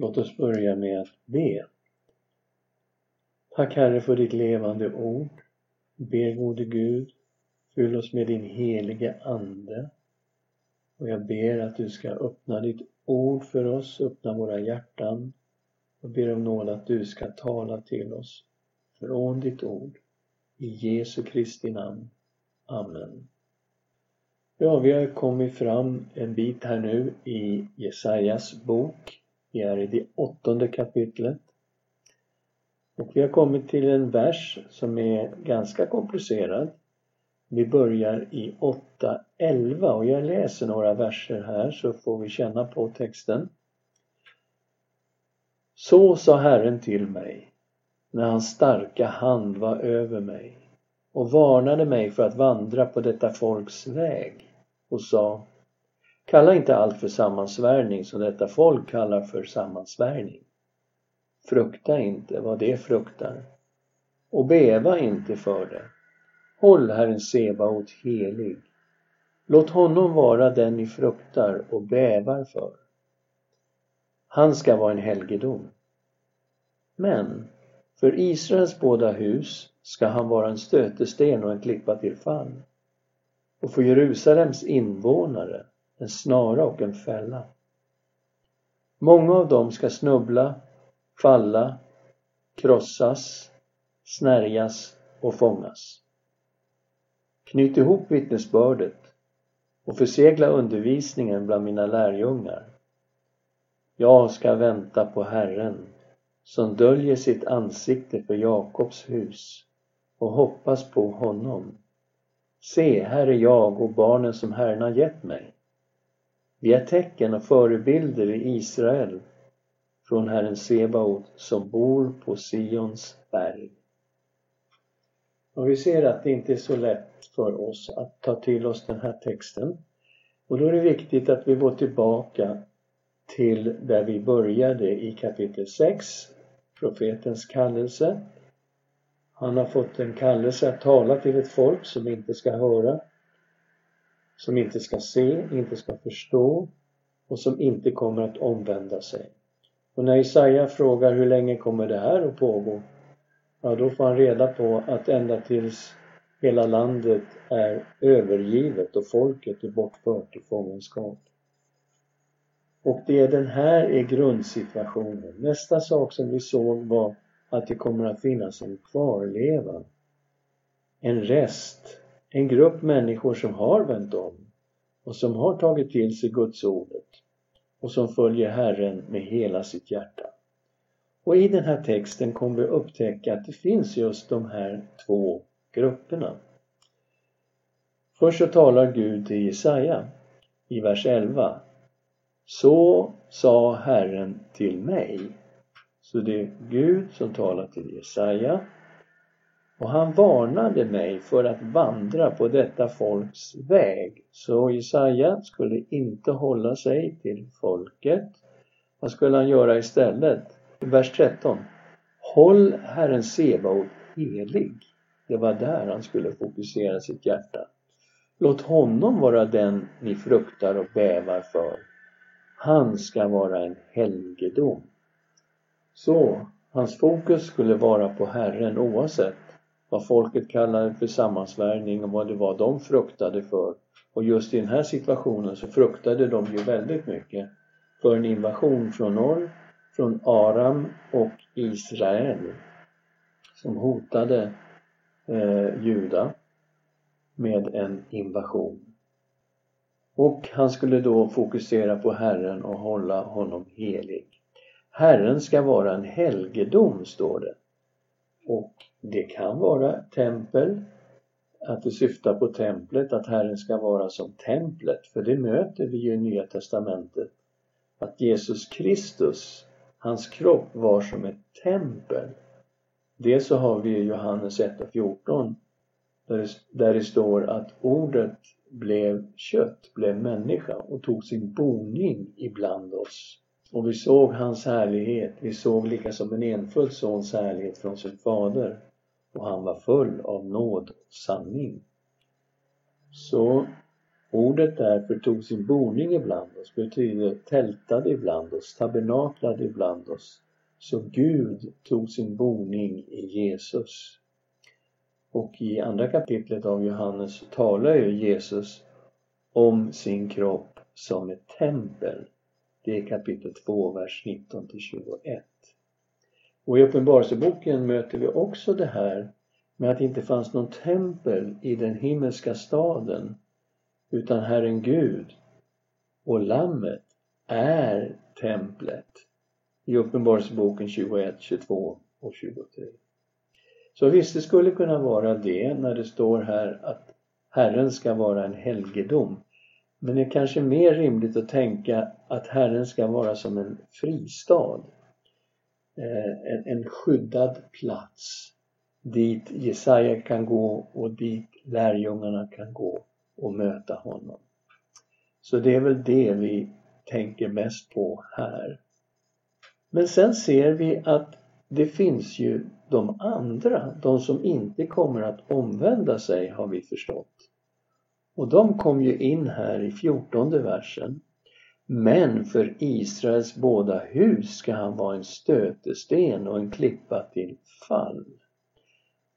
Låt oss börja med att be. Tack Herre för ditt levande ord. Ber gode Gud, fyll oss med din helige Ande. Och jag ber att du ska öppna ditt ord för oss, öppna våra hjärtan. Och ber om nåd att du ska tala till oss från ditt ord. I Jesu Kristi namn. Amen. Ja, vi har kommit fram en bit här nu i Jesajas bok. Vi är i det åttonde kapitlet. Och vi har kommit till en vers som är ganska komplicerad. Vi börjar i 8.11 och jag läser några verser här så får vi känna på texten. Så sa Herren till mig när hans starka hand var över mig och varnade mig för att vandra på detta folks väg och sa Kalla inte allt för sammansvärjning som detta folk kallar för sammansvärjning. Frukta inte vad det fruktar och bäva inte för det. Håll Herren Sebaot helig. Låt honom vara den ni fruktar och bävar för. Han ska vara en helgedom. Men för Israels båda hus ska han vara en stötesten och en klippa till fall. Och för Jerusalems invånare en snara och en fälla. Många av dem ska snubbla, falla, krossas, snärjas och fångas. Knyt ihop vittnesbördet och försegla undervisningen bland mina lärjungar. Jag ska vänta på Herren som döljer sitt ansikte för Jakobs hus och hoppas på honom. Se, här är jag och barnen som Herren har gett mig. Vi är tecken och förebilder i Israel från Herren Sebaot som bor på Sions berg. Och vi ser att det inte är så lätt för oss att ta till oss den här texten. Och då är det viktigt att vi går tillbaka till där vi började i kapitel 6, profetens kallelse. Han har fått en kallelse att tala till ett folk som inte ska höra som inte ska se, inte ska förstå och som inte kommer att omvända sig. Och när Jesaja frågar hur länge kommer det här att pågå? Ja, då får han reda på att ända tills hela landet är övergivet och folket är bortfört i fångenskap. Och det är den här är grundsituationen. Nästa sak som vi såg var att det kommer att finnas en kvarleva. En rest en grupp människor som har vänt om och som har tagit till sig Guds ordet och som följer Herren med hela sitt hjärta. Och i den här texten kommer vi upptäcka att det finns just de här två grupperna. Först så talar Gud till Jesaja i vers 11. Så sa Herren till mig. Så det är Gud som talar till Jesaja och han varnade mig för att vandra på detta folks väg. Så Jesaja skulle inte hålla sig till folket. Vad skulle han göra istället? Vers 13. Håll Herren Sebaot helig. Det var där han skulle fokusera sitt hjärta. Låt honom vara den ni fruktar och bävar för. Han ska vara en helgedom. Så hans fokus skulle vara på Herren oavsett vad folket kallade för sammansvärjning och vad det var de fruktade för. Och just i den här situationen så fruktade de ju väldigt mycket för en invasion från norr, från Aram och Israel som hotade eh, Juda med en invasion. Och han skulle då fokusera på Herren och hålla honom helig. Herren ska vara en helgedom, står det. Och det kan vara tempel, att det syftar på templet, att Herren ska vara som templet, för det möter vi ju i Nya Testamentet. Att Jesus Kristus, hans kropp var som ett tempel. Det så har vi i Johannes 1 och 14 där det, där det står att ordet blev kött, blev människa och tog sin boning ibland oss. Och vi såg hans härlighet, vi såg lika som en enfödd sons härlighet från sin fader och han var full av nåd och sanning. Så Ordet därför tog sin boning ibland oss betyder tältade ibland oss, tabernaklade ibland oss. Så Gud tog sin boning i Jesus. Och i andra kapitlet av Johannes talar ju Jesus om sin kropp som ett tempel. Det är kapitel 2, vers 19 till 21. Och i Uppenbarelseboken möter vi också det här med att det inte fanns någon tempel i den himmelska staden utan Herren Gud och Lammet är templet i Uppenbarelseboken 21, 22 och 23. Så visst, det skulle kunna vara det när det står här att Herren ska vara en helgedom. Men det är kanske mer rimligt att tänka att Herren ska vara som en fristad. Eh, en, en skyddad plats dit Jesaja kan gå och dit lärjungarna kan gå och möta honom. Så det är väl det vi tänker mest på här. Men sen ser vi att det finns ju de andra, de som inte kommer att omvända sig har vi förstått. Och de kom ju in här i fjortonde versen. Men för Israels båda hus ska han vara en stötesten och en klippa till fall.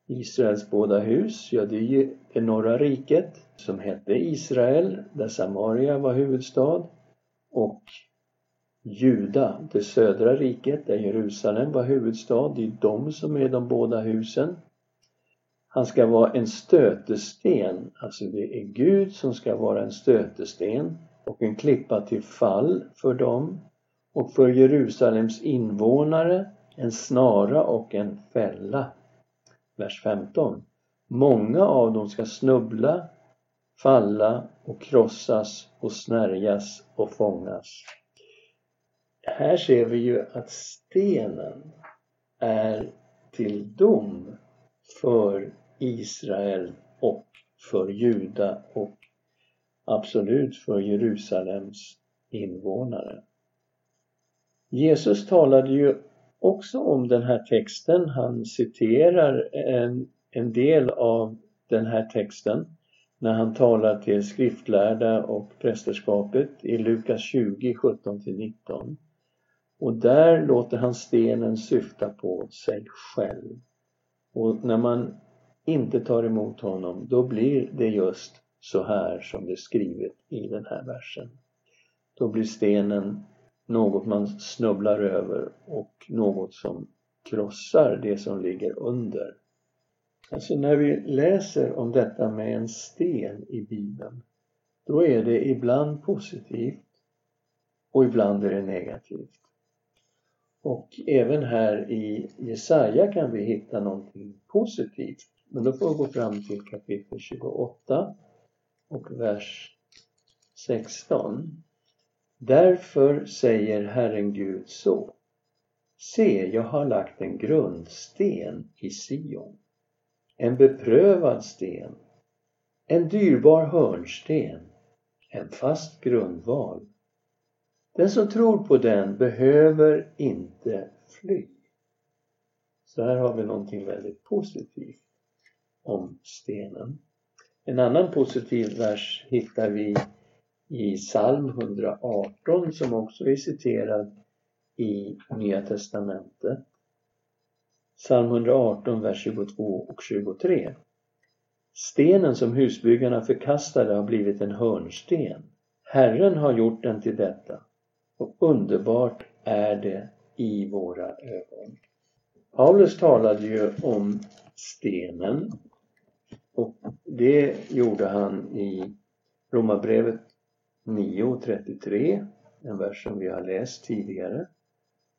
Israels båda hus, ja det är ju det norra riket som hette Israel, där Samaria var huvudstad och Juda, det södra riket, där Jerusalem var huvudstad. Det är de som är de båda husen. Han ska vara en stötesten, alltså det är Gud som ska vara en stötesten och en klippa till fall för dem och för Jerusalems invånare en snara och en fälla. Vers 15. Många av dem ska snubbla, falla och krossas och snärjas och fångas här ser vi ju att stenen är till dom för Israel och för Juda och absolut för Jerusalems invånare. Jesus talade ju också om den här texten. Han citerar en, en del av den här texten när han talar till skriftlärda och prästerskapet i Lukas 20, 17-19. Och där låter han stenen syfta på sig själv. Och när man inte tar emot honom, då blir det just så här som det är skrivet i den här versen. Då blir stenen något man snubblar över och något som krossar det som ligger under. Alltså när vi läser om detta med en sten i Bibeln, då är det ibland positivt och ibland är det negativt. Och även här i Jesaja kan vi hitta någonting positivt. Men då får vi gå fram till kapitel 28 och vers 16. Därför säger Herren Gud så. Se, jag har lagt en grundsten i Sion. En beprövad sten. En dyrbar hörnsten. En fast grundval. Den som tror på den behöver inte fly. Så här har vi någonting väldigt positivt om stenen. En annan positiv vers hittar vi i psalm 118 som också är citerad i Nya Testamentet. Psalm 118, vers 22 och 23. Stenen som husbyggarna förkastade har blivit en hörnsten. Herren har gjort den till detta och underbart är det i våra ögon. Paulus talade ju om stenen och det gjorde han i Romarbrevet 9.33, en vers som vi har läst tidigare.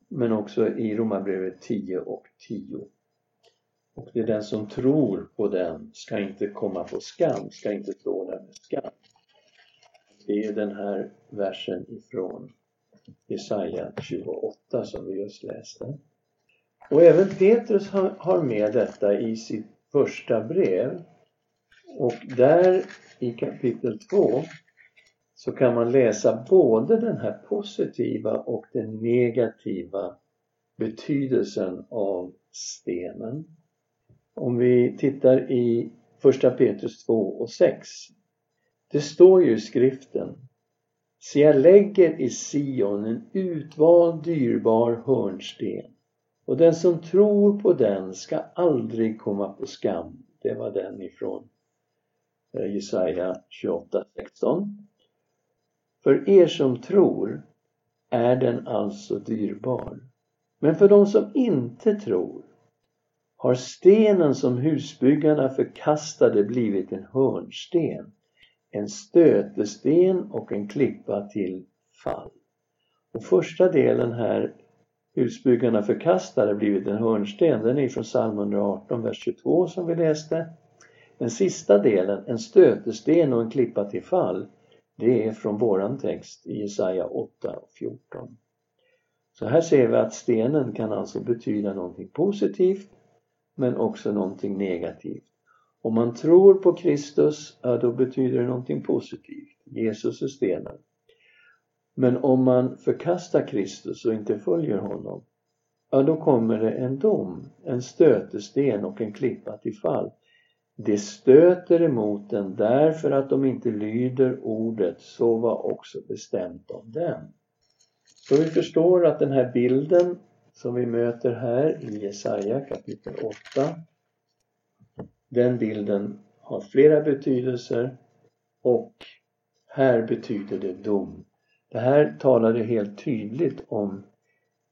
Men också i Romarbrevet 10 och 10. Och det är den som tror på den ska inte komma på skam, ska inte tråla med skam. Det är den här versen ifrån Jesaja 28 som vi just läste. Och även Petrus har med detta i sitt första brev. Och där i kapitel 2 så kan man läsa både den här positiva och den negativa betydelsen av stenen. Om vi tittar i första Petrus 2 och 6. Det står ju i skriften Se jag lägger i Sion en utvald dyrbar hörnsten och den som tror på den ska aldrig komma på skam. Det var den ifrån Eh, Jesaja 28.16. För er som tror är den alltså dyrbar. Men för de som inte tror har stenen som husbyggarna förkastade blivit en hörnsten, en stötesten och en klippa till fall. Och första delen här, husbyggarna förkastade blivit en hörnsten, den är från psalm 118, vers 22 som vi läste. Den sista delen, en stötesten och en klippa till fall, det är från våran text i Jesaja 8 och 14. Så här ser vi att stenen kan alltså betyda någonting positivt men också någonting negativt. Om man tror på Kristus, ja då betyder det någonting positivt. Jesus är stenen. Men om man förkastar Kristus och inte följer honom, ja då kommer det en dom, en stötesten och en klippa till fall. De stöter emot den därför att de inte lyder ordet, så var också bestämt om dem. Så vi förstår att den här bilden som vi möter här i Jesaja kapitel 8 den bilden har flera betydelser och här betyder det dom. Det här talade helt tydligt om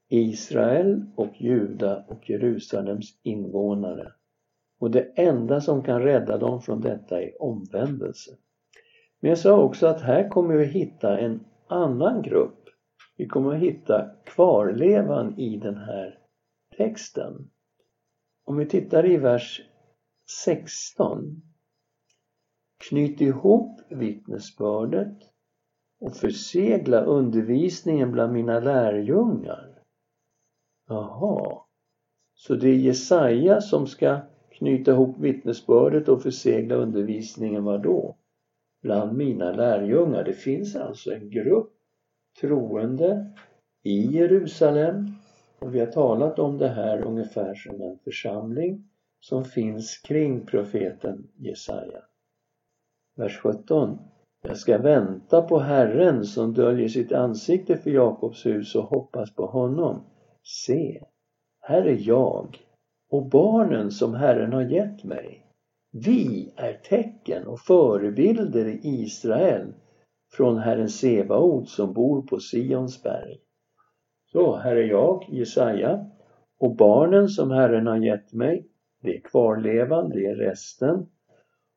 Israel och Juda och Jerusalems invånare. Och det enda som kan rädda dem från detta är omvändelse. Men jag sa också att här kommer vi hitta en annan grupp vi kommer att hitta kvarlevan i den här texten. Om vi tittar i vers 16. Knyt ihop vittnesbördet och försegla undervisningen bland mina lärjungar. Jaha, så det är Jesaja som ska knyta ihop vittnesbördet och försegla undervisningen, var då? Bland mina lärjungar. Det finns alltså en grupp troende i Jerusalem och vi har talat om det här ungefär som en församling som finns kring profeten Jesaja. Vers 17. Jag ska vänta på Herren som döljer sitt ansikte för Jakobs hus och hoppas på honom. Se, här är jag och barnen som Herren har gett mig. Vi är tecken och förebilder i Israel från Herren Sebaot som bor på Sions berg. Så, här är jag, Jesaja, och barnen som Herren har gett mig, det är kvarlevan, det är resten.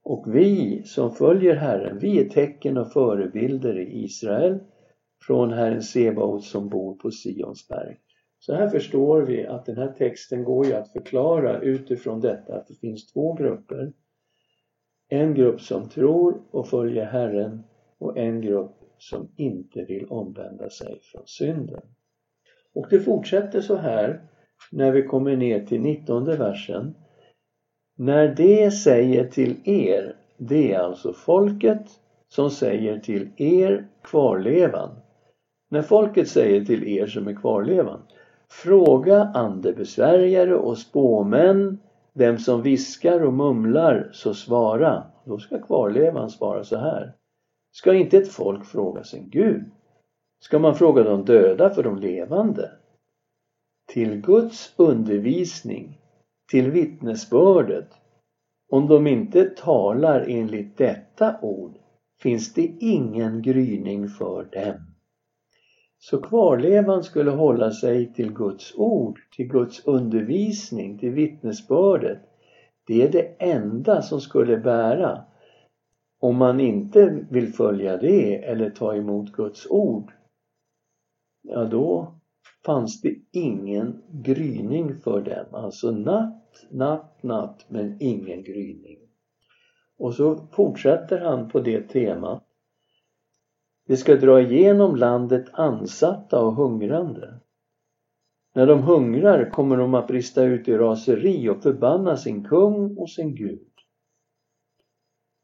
Och vi som följer Herren, vi är tecken och förebilder i Israel från Herren Sebaot som bor på Sions berg. Så här förstår vi att den här texten går ju att förklara utifrån detta att det finns två grupper. En grupp som tror och följer Herren och en grupp som inte vill omvända sig från synden. Och det fortsätter så här när vi kommer ner till 19 versen. När det säger till er, det är alltså folket som säger till er kvarlevan. När folket säger till er som är kvarlevan, fråga andebesvärjare och spåmän, vem som viskar och mumlar, så svara. Då ska kvarlevan svara så här. Ska inte ett folk fråga sin Gud? Ska man fråga de döda för de levande? Till Guds undervisning, till vittnesbördet, om de inte talar enligt detta ord finns det ingen gryning för dem. Så kvarlevan skulle hålla sig till Guds ord, till Guds undervisning, till vittnesbördet. Det är det enda som skulle bära om man inte vill följa det eller ta emot Guds ord, ja då fanns det ingen gryning för dem. Alltså natt, natt, natt, men ingen gryning. Och så fortsätter han på det temat. Vi ska dra igenom landet ansatta och hungrande. När de hungrar kommer de att brista ut i raseri och förbanna sin kung och sin Gud.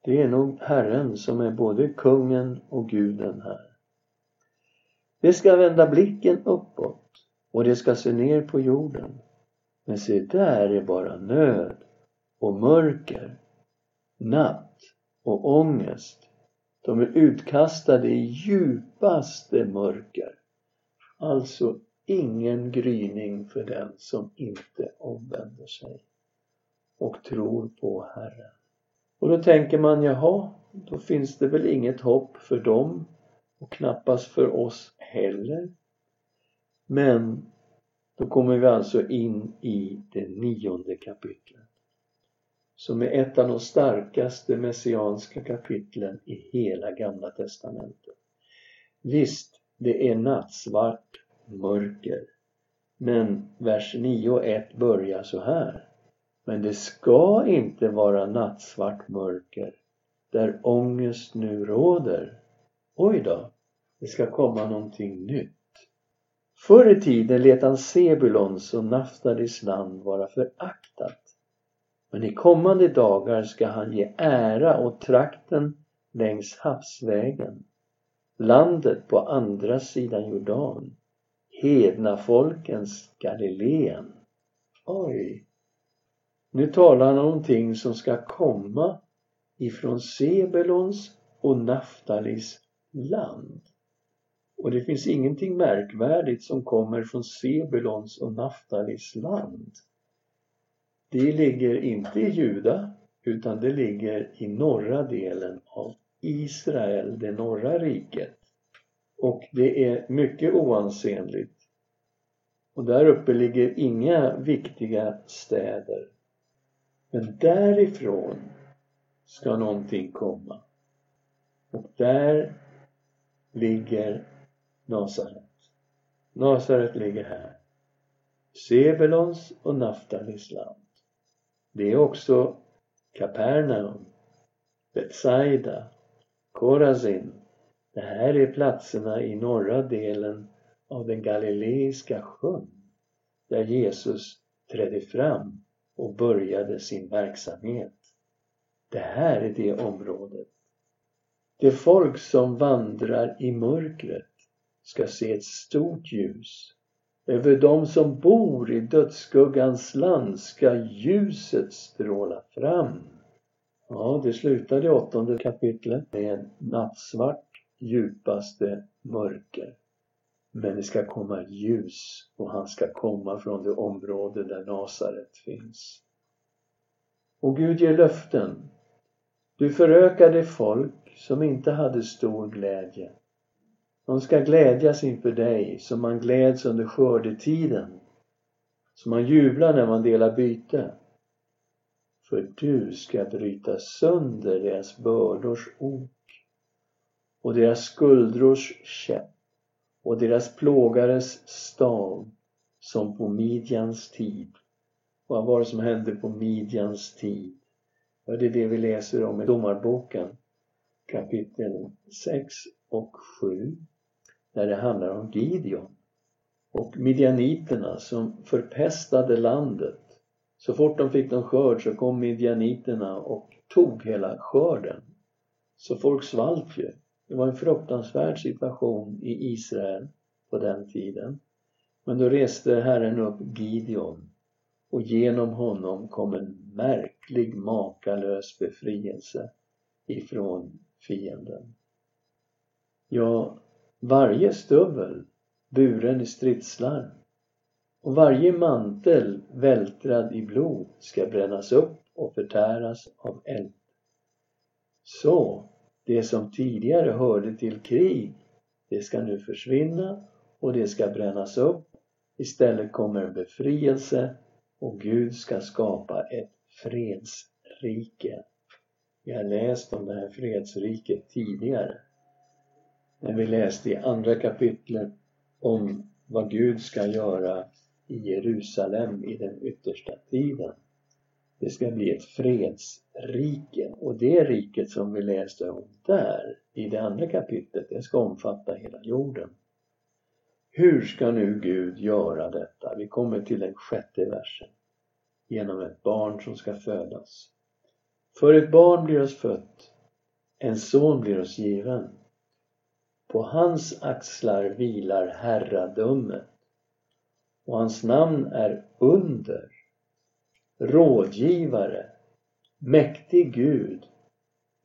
Det är nog Herren som är både kungen och guden här. Det ska vända blicken uppåt och det ska se ner på jorden. Men se där är bara nöd och mörker, natt och ångest de är utkastade i djupaste mörker. Alltså ingen gryning för den som inte omvänder sig och tror på Herren. Och då tänker man, jaha, då finns det väl inget hopp för dem och knappast för oss heller. Men då kommer vi alltså in i det nionde kapitlet som är ett av de starkaste messianska kapitlen i hela gamla testamentet. Visst, det är nattsvart mörker. Men vers 9 och 1 börjar så här. Men det ska inte vara nattsvart mörker där ångest nu råder. Oj då, det ska komma någonting nytt. Förr i tiden lät han Sebulons och Naftalis land vara föraktat. Men i kommande dagar ska han ge ära åt trakten längs havsvägen, landet på andra sidan Jordan, hednafolkens Galileen. Oj! Nu talar han om någonting som ska komma ifrån Sebelons och Naftalis land. Och det finns ingenting märkvärdigt som kommer från Sebulons och Naftalis land. Det ligger inte i Juda utan det ligger i norra delen av Israel, det norra riket. Och det är mycket oansenligt. Och där uppe ligger inga viktiga städer. Men därifrån ska någonting komma. Och där ligger Nasaret. Nasaret ligger här. Sebelons och Naftalis land. Det är också Kapernaum, Betsaida, Korazin. Det här är platserna i norra delen av den galileiska sjön där Jesus trädde fram och började sin verksamhet. Det här är det området. Det folk som vandrar i mörkret ska se ett stort ljus. Över dem som bor i dödsskuggans land ska ljuset stråla fram. Ja, det slutar i åttonde kapitlet med nattsvart djupaste mörker. Men det ska komma ljus och han ska komma från det område där Nasaret finns. Och Gud ger löften. Du förökade folk som inte hade stor glädje. De ska glädjas inför dig som man gläds under skördetiden. Som man jublar när man delar byte. För du ska bryta sönder deras bördors ok och deras skuldrors käpp och deras plågares stav som på Midjans tid. Vad var det som hände på Midjans tid? Ja, det är det vi läser om i Domarboken kapitel 6 och 7 när det handlar om Gideon och midjaniterna som förpestade landet. Så fort de fick någon skörd så kom midjaniterna och tog hela skörden. Så folk svalt ju. Det var en fruktansvärd situation i Israel på den tiden. Men då reste Herren upp Gideon och genom honom kom en märklig makalös befrielse ifrån fienden. Ja, varje stövel buren i stridslarm och varje mantel vältrad i blod ska brännas upp och förtäras av eld. Så det som tidigare hörde till krig, det ska nu försvinna och det ska brännas upp. Istället kommer en befrielse och Gud ska skapa ett fredsrike. Vi har läst om det här fredsriket tidigare. När vi läste i andra kapitlet om vad Gud ska göra i Jerusalem i den yttersta tiden. Det ska bli ett fredsrike och det riket som vi läste om där i det andra kapitlet, det ska omfatta hela jorden. Hur ska nu Gud göra detta? Vi kommer till den sjätte versen. Genom ett barn som ska födas. För ett barn blir oss fött, en son blir oss given. På hans axlar vilar herradömet och hans namn är under rådgivare, mäktig Gud,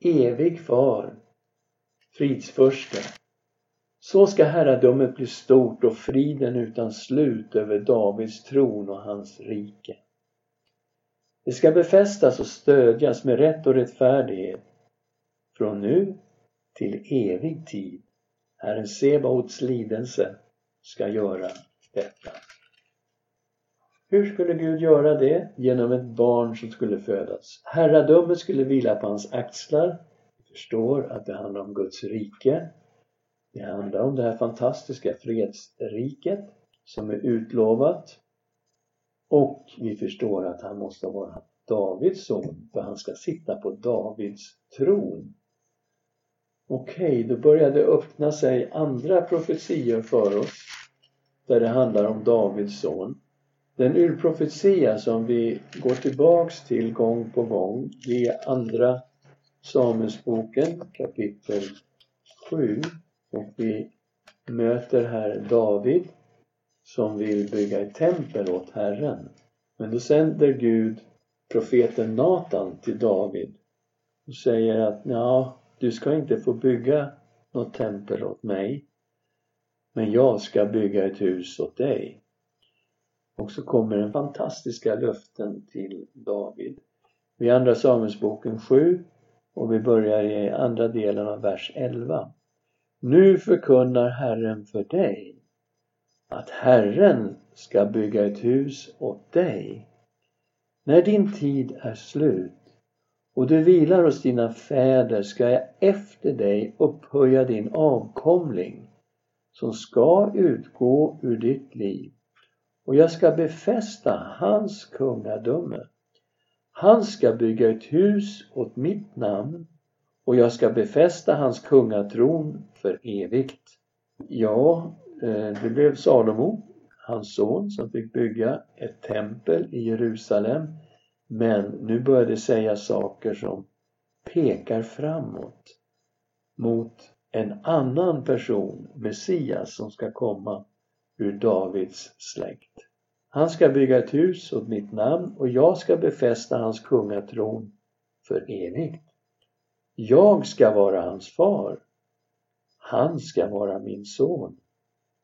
evig far, Fridsförste. Så ska herradömet bli stort och friden utan slut över Davids tron och hans rike. Det ska befästas och stödjas med rätt och rättfärdighet från nu till evig tid. Herren Sebaots lidelse ska göra detta. Hur skulle Gud göra det? Genom ett barn som skulle födas. Herradömet skulle vila på hans axlar. Vi förstår att det handlar om Guds rike. Det handlar om det här fantastiska fredsriket som är utlovat. Och vi förstår att han måste vara Davids son för han ska sitta på Davids tron. Okej, okay, då börjar det öppna sig andra profetior för oss där det handlar om Davids son. Den urprofetia som vi går tillbaks till gång på gång, det är andra Samuelsboken kapitel 7 och vi möter här David som vill bygga ett tempel åt Herren. Men då sänder Gud profeten Natan till David och säger att ja, du ska inte få bygga något tempel åt mig men jag ska bygga ett hus åt dig. Och så kommer den fantastiska löften till David. Vi andra Samuelsboken 7 och vi börjar i andra delen av vers 11. Nu förkunnar Herren för dig att Herren ska bygga ett hus åt dig. När din tid är slut och du vilar hos dina fäder ska jag efter dig upphöja din avkomling som ska utgå ur ditt liv och jag ska befästa hans kungadöme. Han ska bygga ett hus åt mitt namn och jag ska befästa hans kungatron för evigt. Ja, eh, det blev Salomo, hans son, som fick bygga ett tempel i Jerusalem. Men nu börjar det säga saker som pekar framåt mot en annan person, Messias, som ska komma ur Davids släkt. Han ska bygga ett hus åt mitt namn och jag ska befästa hans kungatron för evigt. Jag ska vara hans far. Han ska vara min son.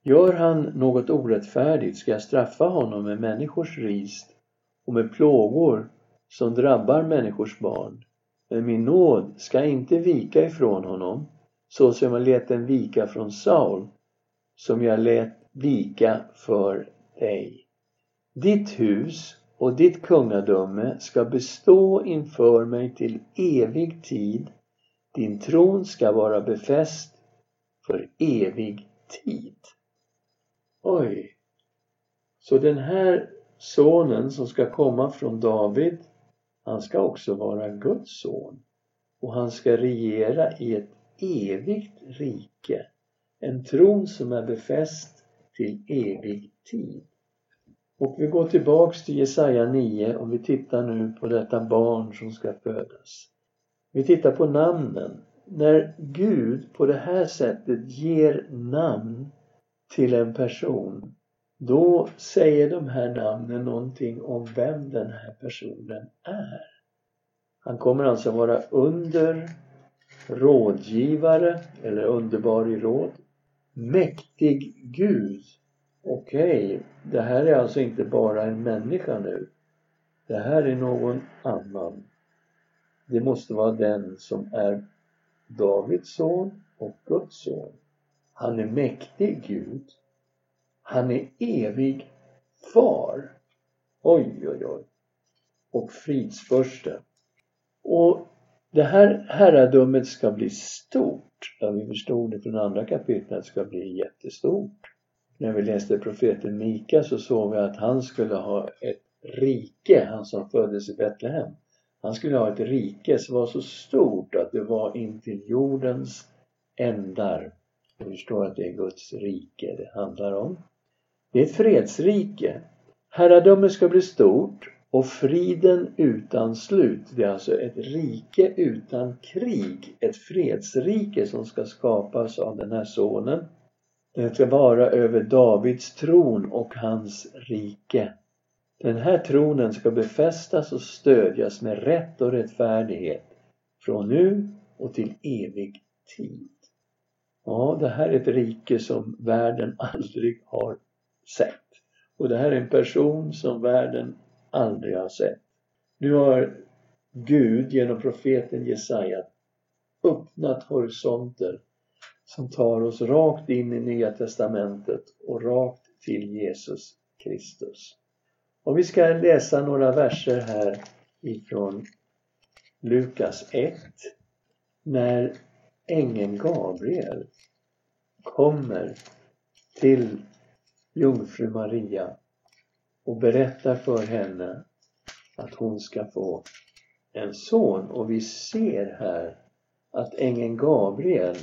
Gör han något orättfärdigt ska jag straffa honom med människors ris och med plågor som drabbar människors barn. Men min nåd ska inte vika ifrån honom så som jag lät den vika från Saul som jag lät vika för dig. Ditt hus och ditt kungadöme ska bestå inför mig till evig tid. Din tron ska vara befäst för evig tid. Oj! Så den här sonen som ska komma från David, han ska också vara Guds son. Och han ska regera i ett evigt rike. En tron som är befäst till evig tid. Och vi går tillbaks till Jesaja 9 och vi tittar nu på detta barn som ska födas. Vi tittar på namnen. När Gud på det här sättet ger namn till en person då säger de här namnen någonting om vem den här personen är. Han kommer alltså vara under rådgivare eller underbar i råd. Mäktig Gud. Okej, okay, det här är alltså inte bara en människa nu. Det här är någon annan. Det måste vara den som är Davids son och Guds son. Han är mäktig Gud. Han är evig far. Oj, oj, oj. Och fridsförste. Och det här herradömet ska bli stort. Ja, vi förstod det från andra kapitlet, ska bli jättestort. När vi läste profeten Mika så såg vi att han skulle ha ett rike, han som föddes i Betlehem. Han skulle ha ett rike som var så stort att det var intill jordens ändar. Vi förstår att det är Guds rike det handlar om. Det är ett fredsrike. Herradömet ska bli stort och friden utan slut. Det är alltså ett rike utan krig. Ett fredsrike som ska skapas av den här sonen. Den ska vara över Davids tron och hans rike. Den här tronen ska befästas och stödjas med rätt och rättfärdighet från nu och till evig tid. Ja, det här är ett rike som världen aldrig har sett. Och det här är en person som världen aldrig har sett. Nu har Gud genom profeten Jesaja öppnat horisonter som tar oss rakt in i Nya Testamentet och rakt till Jesus Kristus. Och vi ska läsa några verser här ifrån Lukas 1 när ängeln Gabriel kommer till jungfru Maria och berättar för henne att hon ska få en son och vi ser här att ängeln Gabriel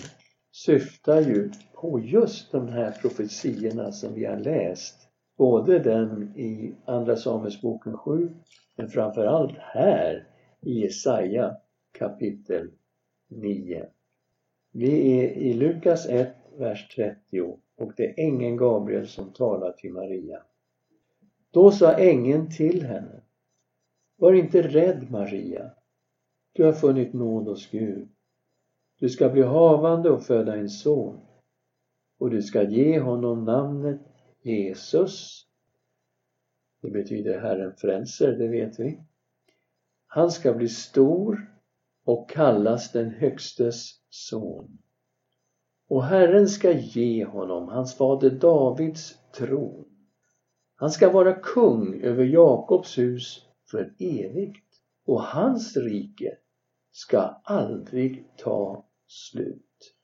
syftar ju på just de här profetiorna som vi har läst. Både den i Andra Samuelsboken 7 men framförallt här i Jesaja kapitel 9. Vi är i Lukas 1, vers 30 och det är ängeln Gabriel som talar till Maria. Då sa ängeln till henne Var inte rädd Maria. Du har funnit nåd hos Gud. Du ska bli havande och föda en son och du ska ge honom namnet Jesus. Det betyder Herren frälser, det vet vi. Han ska bli stor och kallas den Högstes son. Och Herren ska ge honom hans fader Davids tron. Han ska vara kung över Jakobs hus för evigt och hans rike ska aldrig ta slut.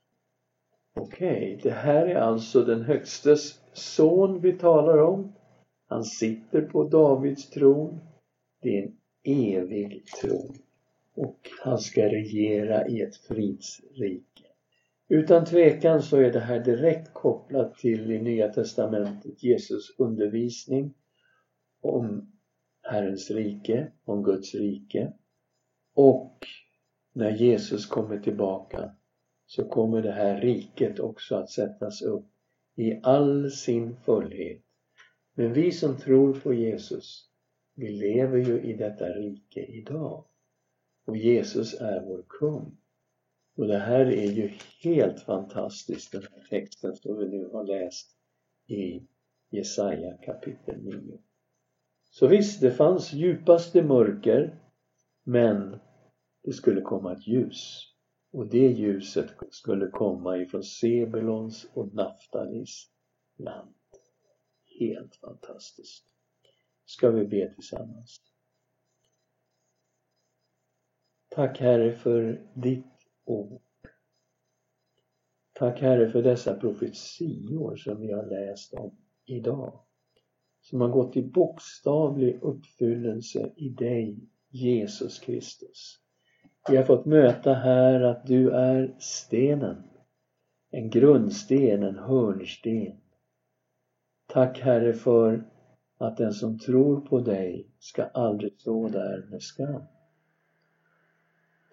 Okej, okay, det här är alltså den högstes son vi talar om. Han sitter på Davids tron. Det är en evig tron. Och han ska regera i ett fridsrike. Utan tvekan så är det här direkt kopplat till i Nya Testamentet Jesus undervisning om Herrens rike, om Guds rike. Och när Jesus kommer tillbaka så kommer det här riket också att sättas upp i all sin fullhet. Men vi som tror på Jesus, vi lever ju i detta rike idag. Och Jesus är vår kung. Och det här är ju helt fantastiskt, den här texten som vi nu har läst i Jesaja kapitel 9. Så visst, det fanns djupaste mörker, men det skulle komma ett ljus. Och det ljuset skulle komma ifrån Sebulons och Naftalis land. Helt fantastiskt. Ska vi be tillsammans. Tack Herre för ditt ord. Tack Herre för dessa profetior som vi har läst om idag. Som har gått i bokstavlig uppfyllelse i dig, Jesus Kristus. Vi har fått möta här att du är stenen. En grundsten, en hörnsten. Tack Herre för att den som tror på dig ska aldrig stå där med skam.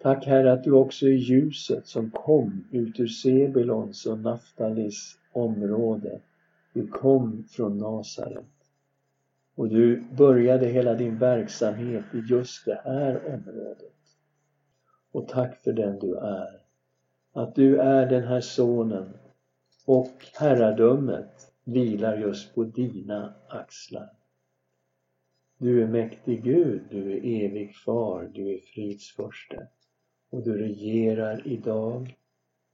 Tack Herre att du också är ljuset som kom ut ur Sebulons och Naftalis område. Du kom från Nasaret. Och du började hela din verksamhet i just det här området. Och tack för den du är. Att du är den här sonen och herradömet vilar just på dina axlar. Du är mäktig Gud, du är evig far, du är fridsförste och du regerar idag.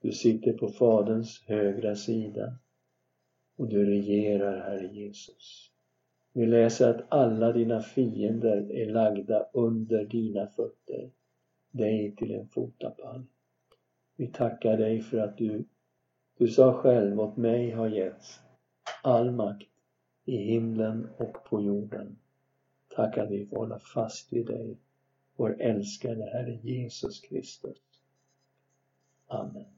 Du sitter på Faderns högra sida och du regerar, Herre Jesus. Vi läser att alla dina fiender är lagda under dina fötter dig till en fotapall. Vi tackar dig för att du, du sa själv, åt mig har getts all makt i himlen och på jorden. Tack att vi får hålla fast vid dig, vår älskade Herre Jesus Kristus. Amen.